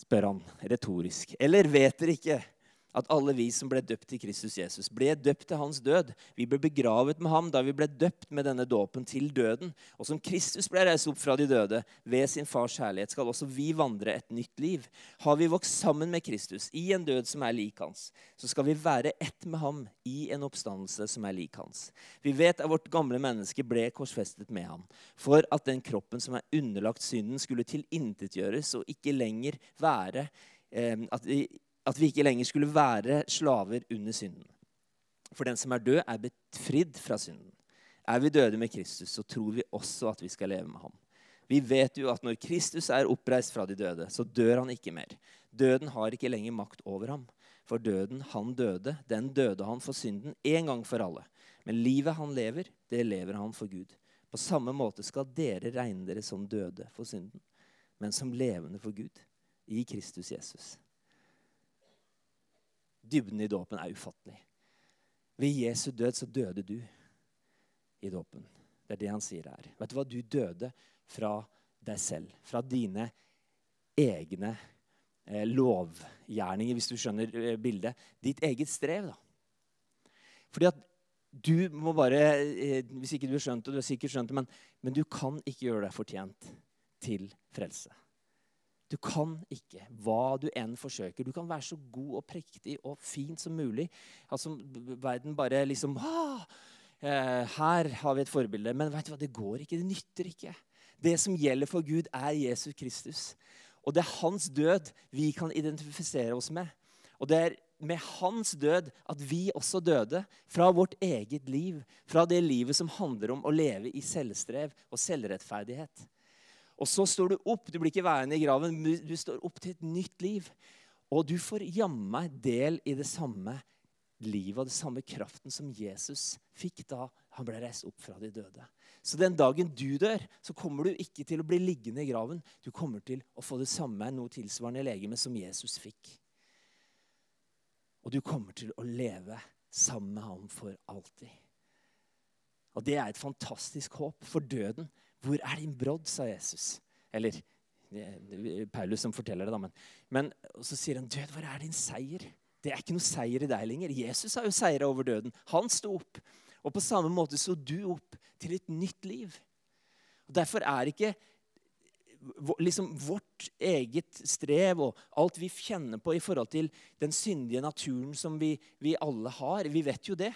Spør han retorisk. Eller vet dere ikke at alle vi som ble døpt til Kristus Jesus, ble døpt til hans død. Vi ble begravet med ham da vi ble døpt med denne dåpen til døden. Og som Kristus ble reist opp fra de døde ved sin fars kjærlighet, skal også vi vandre et nytt liv. Har vi vokst sammen med Kristus i en død som er lik hans, så skal vi være ett med ham i en oppstandelse som er lik hans. Vi vet at vårt gamle menneske ble korsfestet med ham, for at den kroppen som er underlagt synden, skulle tilintetgjøres og ikke lenger være eh, at vi at vi ikke lenger skulle være slaver under synden. For den som er død, er befridd fra synden. Er vi døde med Kristus, så tror vi også at vi skal leve med ham. Vi vet jo at når Kristus er oppreist fra de døde, så dør han ikke mer. Døden har ikke lenger makt over ham. For døden han døde, den døde han for synden en gang for alle. Men livet han lever, det lever han for Gud. På samme måte skal dere regne dere som døde for synden, men som levende for Gud i Kristus Jesus. Dybden i dåpen er ufattelig. Ved Jesu død så døde du i dåpen. Det er det han sier her. Vet du hva? Du døde fra deg selv. Fra dine egne eh, lovgjerninger, hvis du skjønner eh, bildet. Ditt eget strev, da. Fordi at du må bare eh, Hvis ikke du har skjønt det, du har sikkert skjønt det, men, men du kan ikke gjøre deg fortjent til frelse. Du kan ikke, hva du enn forsøker. Du kan være så god og prektig og fint som mulig. Altså, verden bare liksom ah, eh, Her har vi et forbilde. Men vet du hva, det går ikke. Det nytter ikke. Det som gjelder for Gud, er Jesus Kristus. Og det er hans død vi kan identifisere oss med. Og det er med hans død at vi også døde fra vårt eget liv. Fra det livet som handler om å leve i selvstrev og selvrettferdighet. Og så står du opp. Du blir ikke værende i graven. Du står opp til et nytt liv. Og du får jammen del i det samme livet og det samme kraften som Jesus fikk da han ble reist opp fra de døde. Så den dagen du dør, så kommer du ikke til å bli liggende i graven. Du kommer til å få det samme, noe tilsvarende legeme som Jesus fikk. Og du kommer til å leve sammen med ham for alltid. Og det er et fantastisk håp for døden. Hvor er din brodd, sa Jesus. Eller det er Paulus som forteller det, da. Men, men så sier han, død, hvor er din seier? Det er ikke noe seier i deg lenger. Jesus har jo seira over døden. Han sto opp. Og på samme måte så du opp til et nytt liv. Og Derfor er ikke liksom vårt eget strev og alt vi kjenner på i forhold til den syndige naturen som vi, vi alle har Vi vet jo det.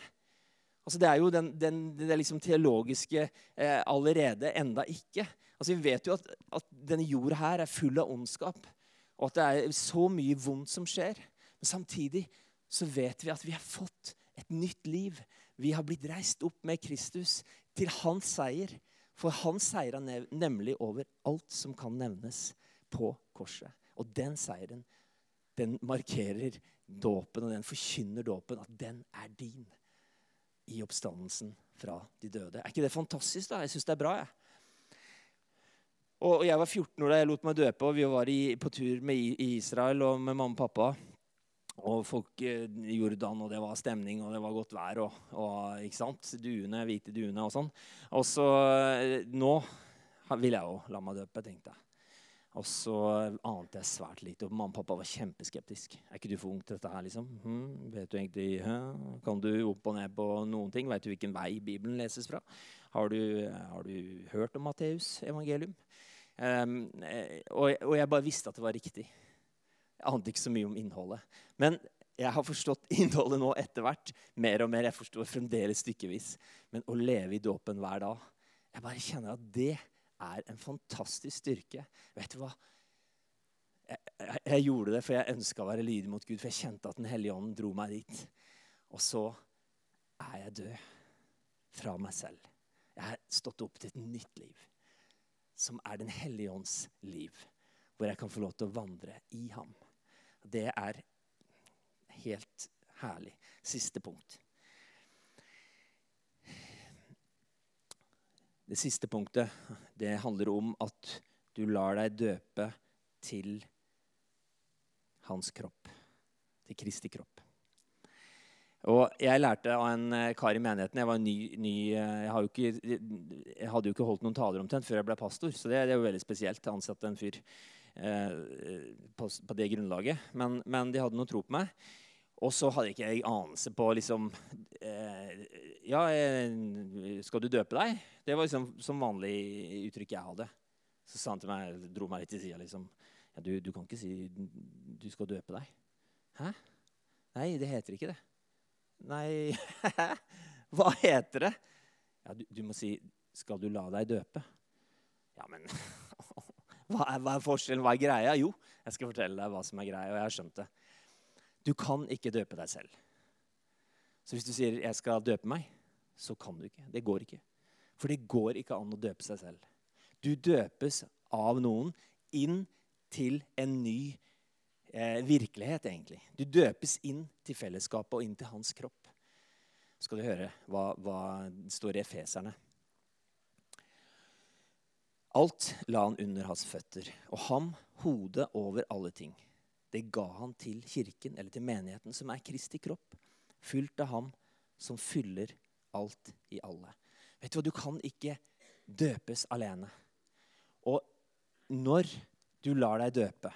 Altså Det er jo den, den, det liksom teologiske eh, allerede enda ikke. Altså Vi vet jo at, at denne jorda her er full av ondskap, og at det er så mye vondt som skjer. Men samtidig så vet vi at vi har fått et nytt liv. Vi har blitt reist opp med Kristus til hans seier. For han seira nemlig over alt som kan nevnes på korset. Og den seieren, den markerer dåpen, og den forkynner dåpen, at den er din i oppstandelsen fra de døde. Er ikke det fantastisk? da? Jeg syns det er bra. jeg. Og Jeg var 14 år da jeg lot meg døpe, og vi var i, på tur med, Israel og med mamma og pappa. Og folk eh, i Jordan, og det var stemning, og det var godt vær. og, og ikke sant? Duene, hvite duene og sånn. Og så eh, Nå vil jeg jo la meg døpe, tenkte jeg. Og så ante jeg svært lite. Og mamma og pappa var kjempeskeptisk. Er ikke du for ung til dette her, liksom? Hm, vet du egentlig, hæ? Kan du opp og ned på noen ting? Vet du hvilken vei Bibelen leses fra? Har du, har du hørt om Matteus evangelium? Um, og, og jeg bare visste at det var riktig. Jeg ante ikke så mye om innholdet. Men jeg har forstått <laughs> innholdet nå etter hvert. Mer og mer. Jeg forstår fremdeles stykkevis. Men å leve i dåpen hver dag Jeg bare kjenner at det er en fantastisk styrke. Vet du hva? Jeg, jeg, jeg gjorde det for jeg ønska å være lydig mot Gud, for jeg kjente at Den hellige ånd dro meg dit. Og så er jeg død fra meg selv. Jeg har stått opp til et nytt liv, som er Den hellige ånds liv. Hvor jeg kan få lov til å vandre i ham. Det er helt herlig. Siste punkt. Det siste punktet det handler om at du lar deg døpe til hans kropp. Til Kristi kropp. Og Jeg lærte av en eh, kar i menigheten Jeg ny, ny eh, jeg, ikke, jeg, hadde jo ikke holdt noen taler omtrent før jeg ble pastor, så det, det er jo veldig spesielt å ansette en fyr Eh, på, på, det grunnlaget. Men, men, de hadde noe tro på meg. Og så hadde ikke jeg anelse på liksom eh, Ja, eh, skal du døpe deg? Det var liksom som vanlig uttrykk jeg hadde. Så sa han til meg, dro meg litt til sida liksom ja, du, du, kan ikke si du skal døpe deg. Hæ? Nei, det heter ikke det. Nei <laughs> Hva heter det? Ja, du, du må si 'Skal du la deg døpe'? Ja, men <laughs> Hva er, hva er, forskjellen? Hva er greia? Jo, jeg skal fortelle deg hva som er greia, og jeg har skjønt det. Du kan ikke døpe deg selv. Så hvis du sier 'jeg skal døpe meg', så kan du ikke. Det går ikke. For det går ikke an å døpe seg selv. Du døpes av noen inn til en ny eh, virkelighet, egentlig. Du døpes inn til fellesskapet og inn til hans kropp. Så skal du høre hva, hva står i Efeserne. Alt la han under hans føtter, og ham hodet over alle ting. Det ga han til kirken, eller til menigheten, som er Kristi kropp, fylt av ham som fyller alt i alle. Vet Du hva, du kan ikke døpes alene. Og når du lar deg døpe,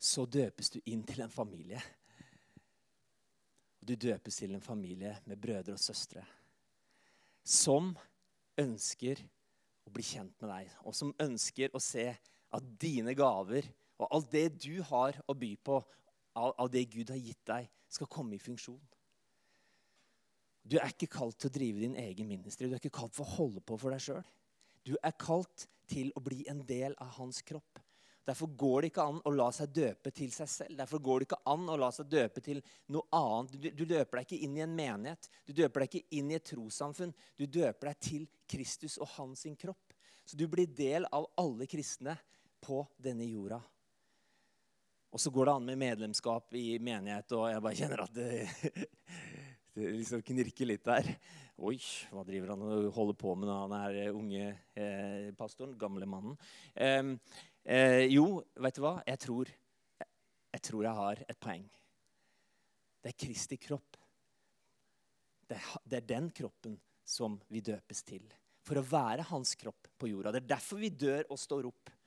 så døpes du inn til en familie. Du døpes til en familie med brødre og søstre som ønsker å bli kjent med deg, og som ønsker å se at dine gaver og alt det du har å by på, av, det Gud har gitt deg, skal komme i funksjon. Du er ikke kalt til å drive din egen ministry. Du er ikke kalt for å holde på for deg sjøl. Du er kalt til å bli en del av hans kropp. Derfor går det ikke an å la seg døpe til seg selv. Derfor går det ikke an å la seg døpe til noe annet. Du, du døper deg ikke inn i en menighet. Du døper deg ikke inn i et trossamfunn. Du døper deg til Kristus og hans kropp. Så du blir del av alle kristne på denne jorda. Og så går det an med medlemskap i menighet, og jeg bare kjenner at det, <laughs> det liksom knirker litt der. Oi, hva driver han og holder på med han her unge eh, pastoren? Gamle mannen. Eh, eh, jo, vet du hva? Jeg tror, jeg tror jeg har et poeng. Det er Kristi kropp. Det det er den kroppen som vi døpes til. For å være hans kropp på jorda. Det er derfor vi dør og står opp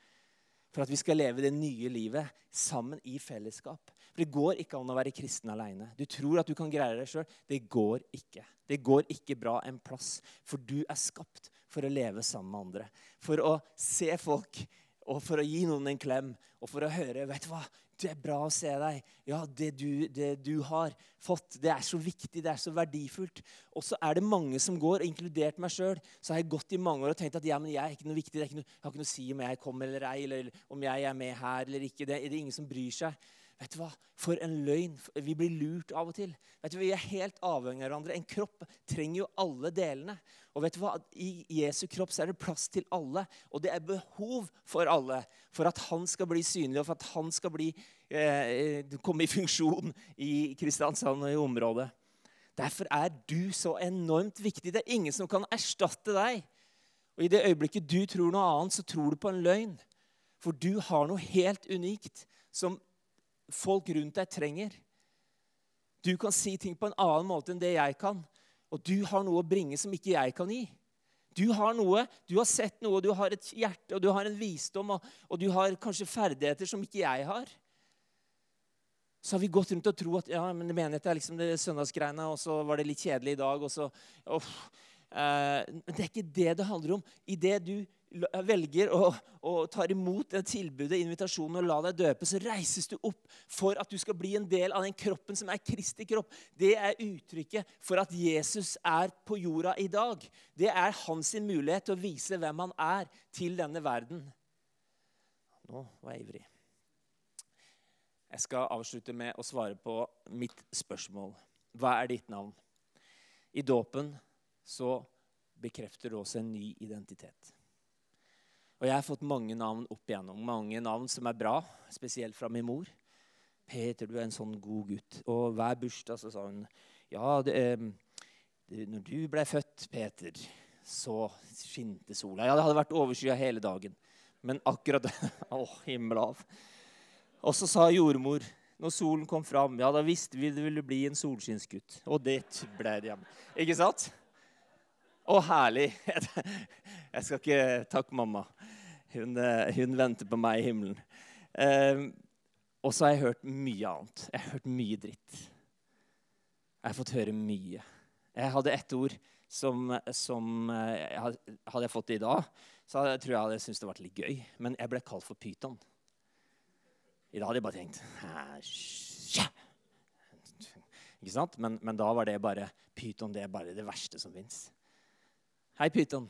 for at vi skal leve det nye livet sammen i fellesskap. For Det går ikke an å være kristen alene. Du tror at du kan greie deg sjøl. Det går ikke. Det går ikke bra en plass. For du er skapt for å leve sammen med andre. For å se folk, og for å gi noen en klem, og for å høre vet du hva, det er bra å se deg. Ja, det du, det du, har fått, det er så viktig, det er så verdifullt. Og så er det mange som går, inkludert meg sjøl. Så har jeg gått i mange år og tenkt at ja, men jeg er ikke noe viktig. Ikke noe, jeg har ikke noe å si om jeg kommer eller ei, eller om jeg er med her eller ikke. Det, det er ingen som bryr seg. Vet du hva? For en løgn. Vi blir lurt av og til. Vet du, hva? Vi er helt avhengig av hverandre. En kropp trenger jo alle delene. Og vet du hva? I Jesu kropp så er det plass til alle. Og det er behov for alle for at han skal bli synlig, og for at han skal bli, eh, komme i funksjon i Kristiansand og i området. Derfor er du så enormt viktig. Det er ingen som kan erstatte deg. Og I det øyeblikket du tror noe annet, så tror du på en løgn. For du har noe helt unikt som folk rundt deg trenger. Du kan si ting på en annen måte enn det jeg kan. Og du har noe å bringe som ikke jeg kan gi. Du har noe, du har sett noe, du har et hjerte og du har en visdom og, og du har kanskje ferdigheter som ikke jeg har. Så har vi gått rundt og tro at ja, men menighet er liksom det søndagsgreiene, og så var det litt kjedelig i dag. og så, oh, eh, Det er ikke det det handler om. I det du velger å, å ta imot det tilbudet, invitasjonen, og la deg døpe, så reises du opp for at du skal bli en del av den kroppen som er Kristi kropp. Det er uttrykket for at Jesus er på jorda i dag. Det er hans mulighet til å vise hvem han er til denne verden. Nå var jeg ivrig. Jeg skal avslutte med å svare på mitt spørsmål. Hva er ditt navn? I dåpen så bekrefter du også en ny identitet. Og jeg har fått mange navn opp igjennom. Mange navn som er bra, spesielt fra min mor. 'Peter, du er en sånn god gutt.' Og hver bursdag så sa hun ja, det, det, når du ble født, Peter, så skinte sola. Ja, det hadde vært overskya hele dagen. Men akkurat <laughs> Å, himmelav. Og så sa jordmor når solen kom fram, ja, da visste vi det ville bli en solskinnsgutt. Og det ble det. Ikke sant? Å, herlig. <laughs> Jeg skal ikke takke mamma. Hun, eh, hun, venter på meg i himmelen. Eh, og så har jeg hørt mye annet. Jeg har hørt mye dritt. Jeg har fått høre mye. Jeg hadde ett ord som, som jeg Hadde jeg fått det i dag, så jeg tror jeg hadde syntes det var litt gøy. Men jeg ble kalt for pyton. I dag hadde jeg bare tenkt Ikke sant? Men, men da var det bare pyton. Det er bare det verste som fins. Hei, pyton.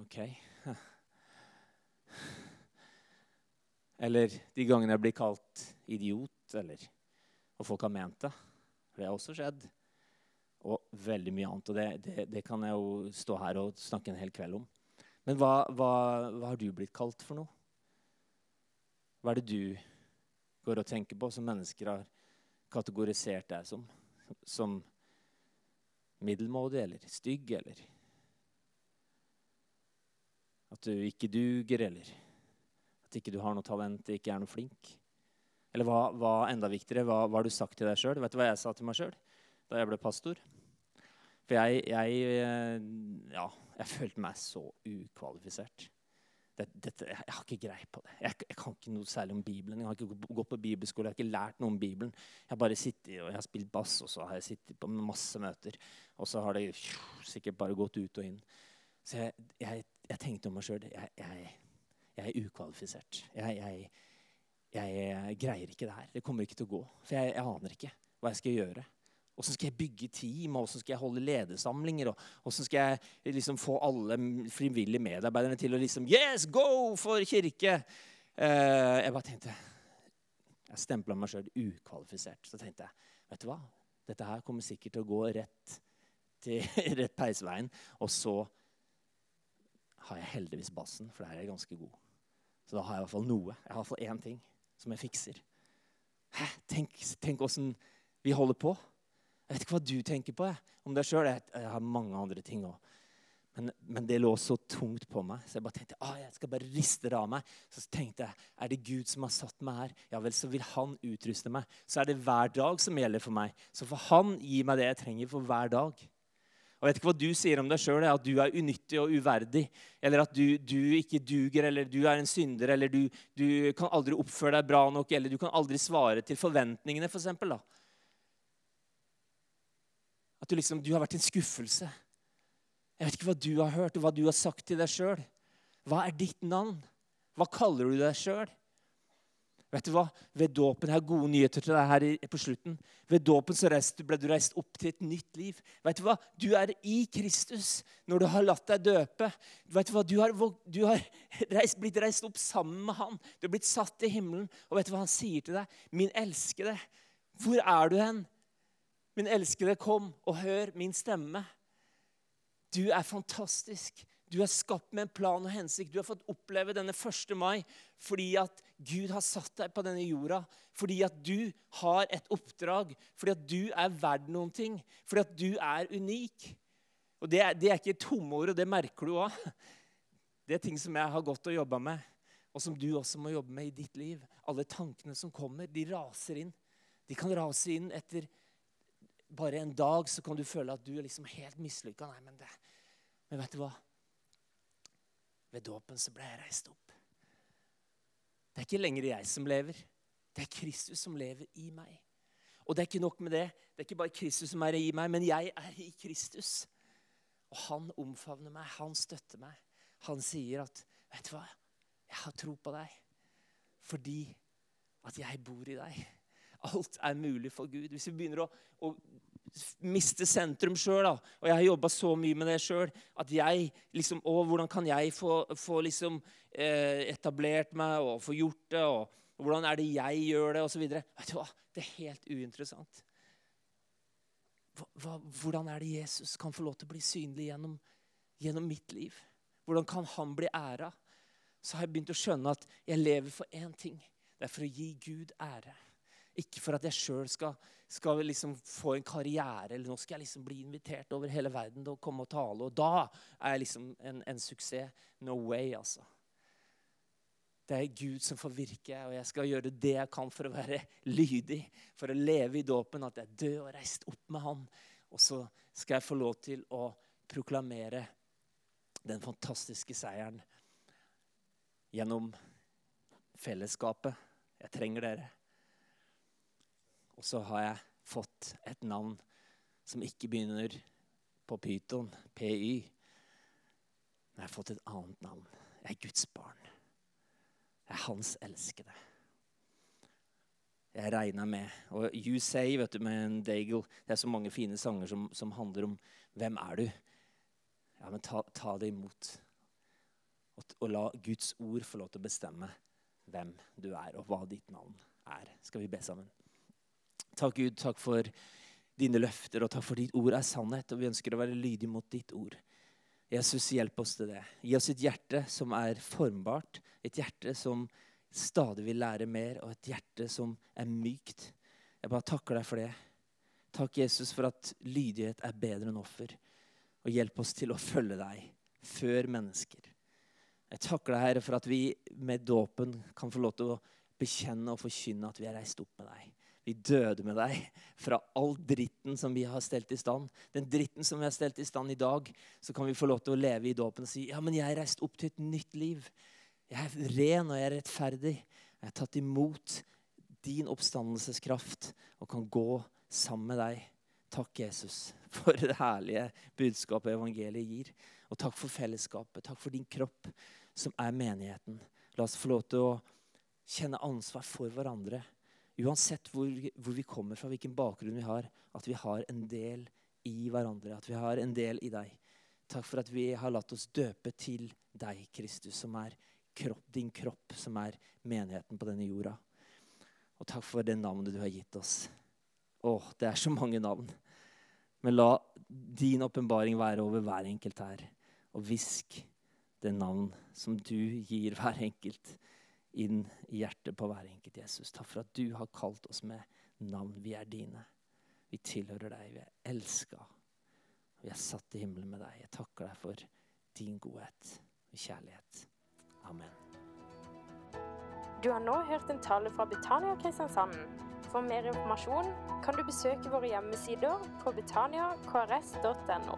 OK. Eller de gangene jeg blir kalt idiot, eller og folk har ment det. Det har også skjedd. Og veldig mye annet. Og det, det, det, kan jeg jo stå her og snakke en hel kveld om. Men hva, hva, hva, har du blitt kalt for noe? Hva er det du går og tenker på som mennesker har kategorisert deg som? Som middelmådig eller stygg eller At du ikke duger eller ikke du har noe talent, ikke er noe flink? Eller hva, hva enda viktigere, hva har du sagt til deg sjøl? Vet du hva jeg sa til meg sjøl da jeg ble pastor? For jeg, jeg, eh, ja, jeg følte meg så ukvalifisert. Dette, dette, jeg har ikke greie på det. Jeg, jeg, kan ikke noe særlig om Bibelen. Jeg har ikke gått på bibelskole, jeg har ikke lært noe om Bibelen. Jeg har bare sittet og jeg har spilt bass, og så har jeg sittet på masse møter. Og så har det sikkert bare gått ut og inn. Så jeg, jeg, jeg tenkte om meg sjøl jeg, er ukvalifisert. Jeg, greier ikke det her. Det kommer ikke til å gå. For jeg, aner ikke hva jeg skal gjøre. Åssen skal jeg bygge team, og hvordan skal jeg holde ledersamlinger? og Åssen skal jeg liksom få alle frivillige medarbeiderne til å liksom Yes, go for kirke! Uh, jeg bare tenkte Jeg stempla meg sjøl ukvalifisert. Så tenkte jeg vet du hva? Dette her kommer sikkert til å gå rett til <laughs> rett peisveien. Og så har jeg heldigvis bassen, for der er jeg ganske god. Så da har jeg i hvert fall noe. Jeg har i hvert fall én ting som jeg fikser. Hæ? Tenk, tenk åssen vi holder på. Jeg vet ikke hva du tenker på jeg. om deg sjøl. Jeg, jeg, har mange andre ting òg. Men, men, det lå så tungt på meg, så jeg bare tenkte ah, jeg skal bare riste det av meg. Så tenkte jeg er det Gud som har satt meg her, ja vel, så vil Han utruste meg. Så er det hver dag som gjelder for meg. Så får Han gi meg det jeg trenger for hver dag. Jeg vet ikke hva du sier om deg sjøl, at du er unyttig og uverdig. Eller at du, du, ikke duger, eller du er en synder, eller du, du, kan aldri oppføre deg bra nok, eller du kan aldri svare til forventningene, f.eks. For eksempel, at du liksom, du har vært en skuffelse. Jeg vet ikke hva du har hørt, og hva du har sagt til deg sjøl. Hva er ditt navn? Hva kaller du deg sjøl? Vet du hva? Ved dåpen har gode nyheter til deg her på slutten. Ved dåpen så ble du reist opp til et nytt liv. Vet Du hva? Du er i Kristus når du har latt deg døpe. Vet Du hva? Du har, du har <laughs> reist, blitt reist opp sammen med han. Du har blitt satt i himmelen. Og vet du hva han sier til deg? Min elskede, hvor er du hen? Min elskede, kom og hør min stemme. Du er fantastisk. Du er skapt med en plan og hensikt. Du har fått oppleve denne 1. mai fordi at Gud har satt deg på denne jorda. Fordi at du har et oppdrag. Fordi at du er verd noen ting. Fordi at du er unik. Og Det er, det er ikke tomme ord, og det merker du òg. Det er ting som jeg har gått og jobba med, og som du også må jobbe med i ditt liv. Alle tankene som kommer, de raser inn. De kan rase inn etter bare en dag, så kan du føle at du er liksom helt mislykka. Nei, men, det, men vet du hva? Ved dåpen så ble jeg reist opp. Det er ikke lenger jeg som lever. Det er Kristus som lever i meg. Og det er ikke nok med det. Det er ikke bare Kristus som er i meg, men jeg er i Kristus. Og han omfavner meg, han støtter meg. Han sier at 'Vet du hva? Jeg har tro på deg fordi at jeg bor i deg'. Alt er mulig for Gud. Hvis vi begynner å, å miste sentrum sjøl. Og jeg har jobba så mye med det sjøl at jeg liksom hvordan kan jeg få, få liksom eh, etablert meg og få gjort det? Og, og hvordan er det jeg gjør det? Og så videre. Vet du hva? Det er helt uinteressant. Hva, hva, hvordan er det Jesus kan få lov til å bli synlig gjennom, gjennom mitt liv? Hvordan kan han bli æra? Så har jeg begynt å skjønne at jeg lever for én ting. Det er for å gi Gud ære. Ikke for at jeg sjøl skal, skal liksom få en karriere, eller nå skal jeg liksom bli invitert over hele verden til å komme og tale. Og da er jeg liksom en, en suksess. No way, altså. Det er Gud som får virke, og jeg skal gjøre det jeg kan for å være lydig. For å leve i dåpen, at jeg død og reist opp med Han. Og så skal jeg få lov til å proklamere den fantastiske seieren gjennom fellesskapet. Jeg trenger dere. Og så har jeg fått et navn som ikke begynner på pyton, PY. Men jeg har fått et annet navn. Jeg er Guds barn. Jeg er hans elskede. Jeg regna med Og You Say vet du, med en Daigle Det er så mange fine sanger som, som handler om hvem er du Ja, men ta, ta det imot. Og, og la Guds ord få lov til å bestemme hvem du er, og hva ditt navn er. Skal vi be sammen? Takk, Gud, takk for dine løfter, og takk for ditt ord er sannhet. Og vi ønsker å være lydige mot ditt ord. Jesus, hjelp oss til det. Gi oss et hjerte som er formbart, et hjerte som stadig vil lære mer, og et hjerte som er mykt. Jeg bare takker deg for det. Takk, Jesus, for at lydighet er bedre enn offer. Og hjelp oss til å følge deg før mennesker. Jeg takker deg, Herre, for at vi med dåpen kan få lov til å bekjenne og forkynne at vi er reist opp med deg. Vi døde med deg fra all dritten som vi har stelt i stand. Den dritten som vi har stelt i stand i dag, så kan vi få lov til å leve i dåpen og si ja, men jeg er reist opp til et nytt liv. Jeg er ren og jeg er rettferdig. Jeg har tatt imot din oppstandelseskraft og kan gå sammen med deg. Takk, Jesus, for det herlige budskapet evangeliet gir. Og takk for fellesskapet. Takk for din kropp, som er menigheten. La oss få lov til å kjenne ansvar for hverandre Uansett hvor, hvor, vi kommer fra, hvilken bakgrunn vi har, at vi har en del i hverandre. At vi har en del i deg. Takk for at vi har latt oss døpe til deg, Kristus, som er kropp, din kropp, som er menigheten på denne jorda. Og takk for det navnet du har gitt oss. Å, det er så mange navn. Men la din åpenbaring være over hver enkelt her. Og hvisk det navn som du gir hver enkelt inn i hjertet på hver enkelt Jesus. Takk for at du har kalt oss med navn. Vi er dine. Vi tilhører deg. Vi er elska. Vi er satt i himmelen med deg. Jeg takker deg for din godhet og kjærlighet. Amen. Du har nå hørt en tale fra Betania Kristiansand. For mer informasjon kan du besøke våre hjemmesider på betaniakrs.no.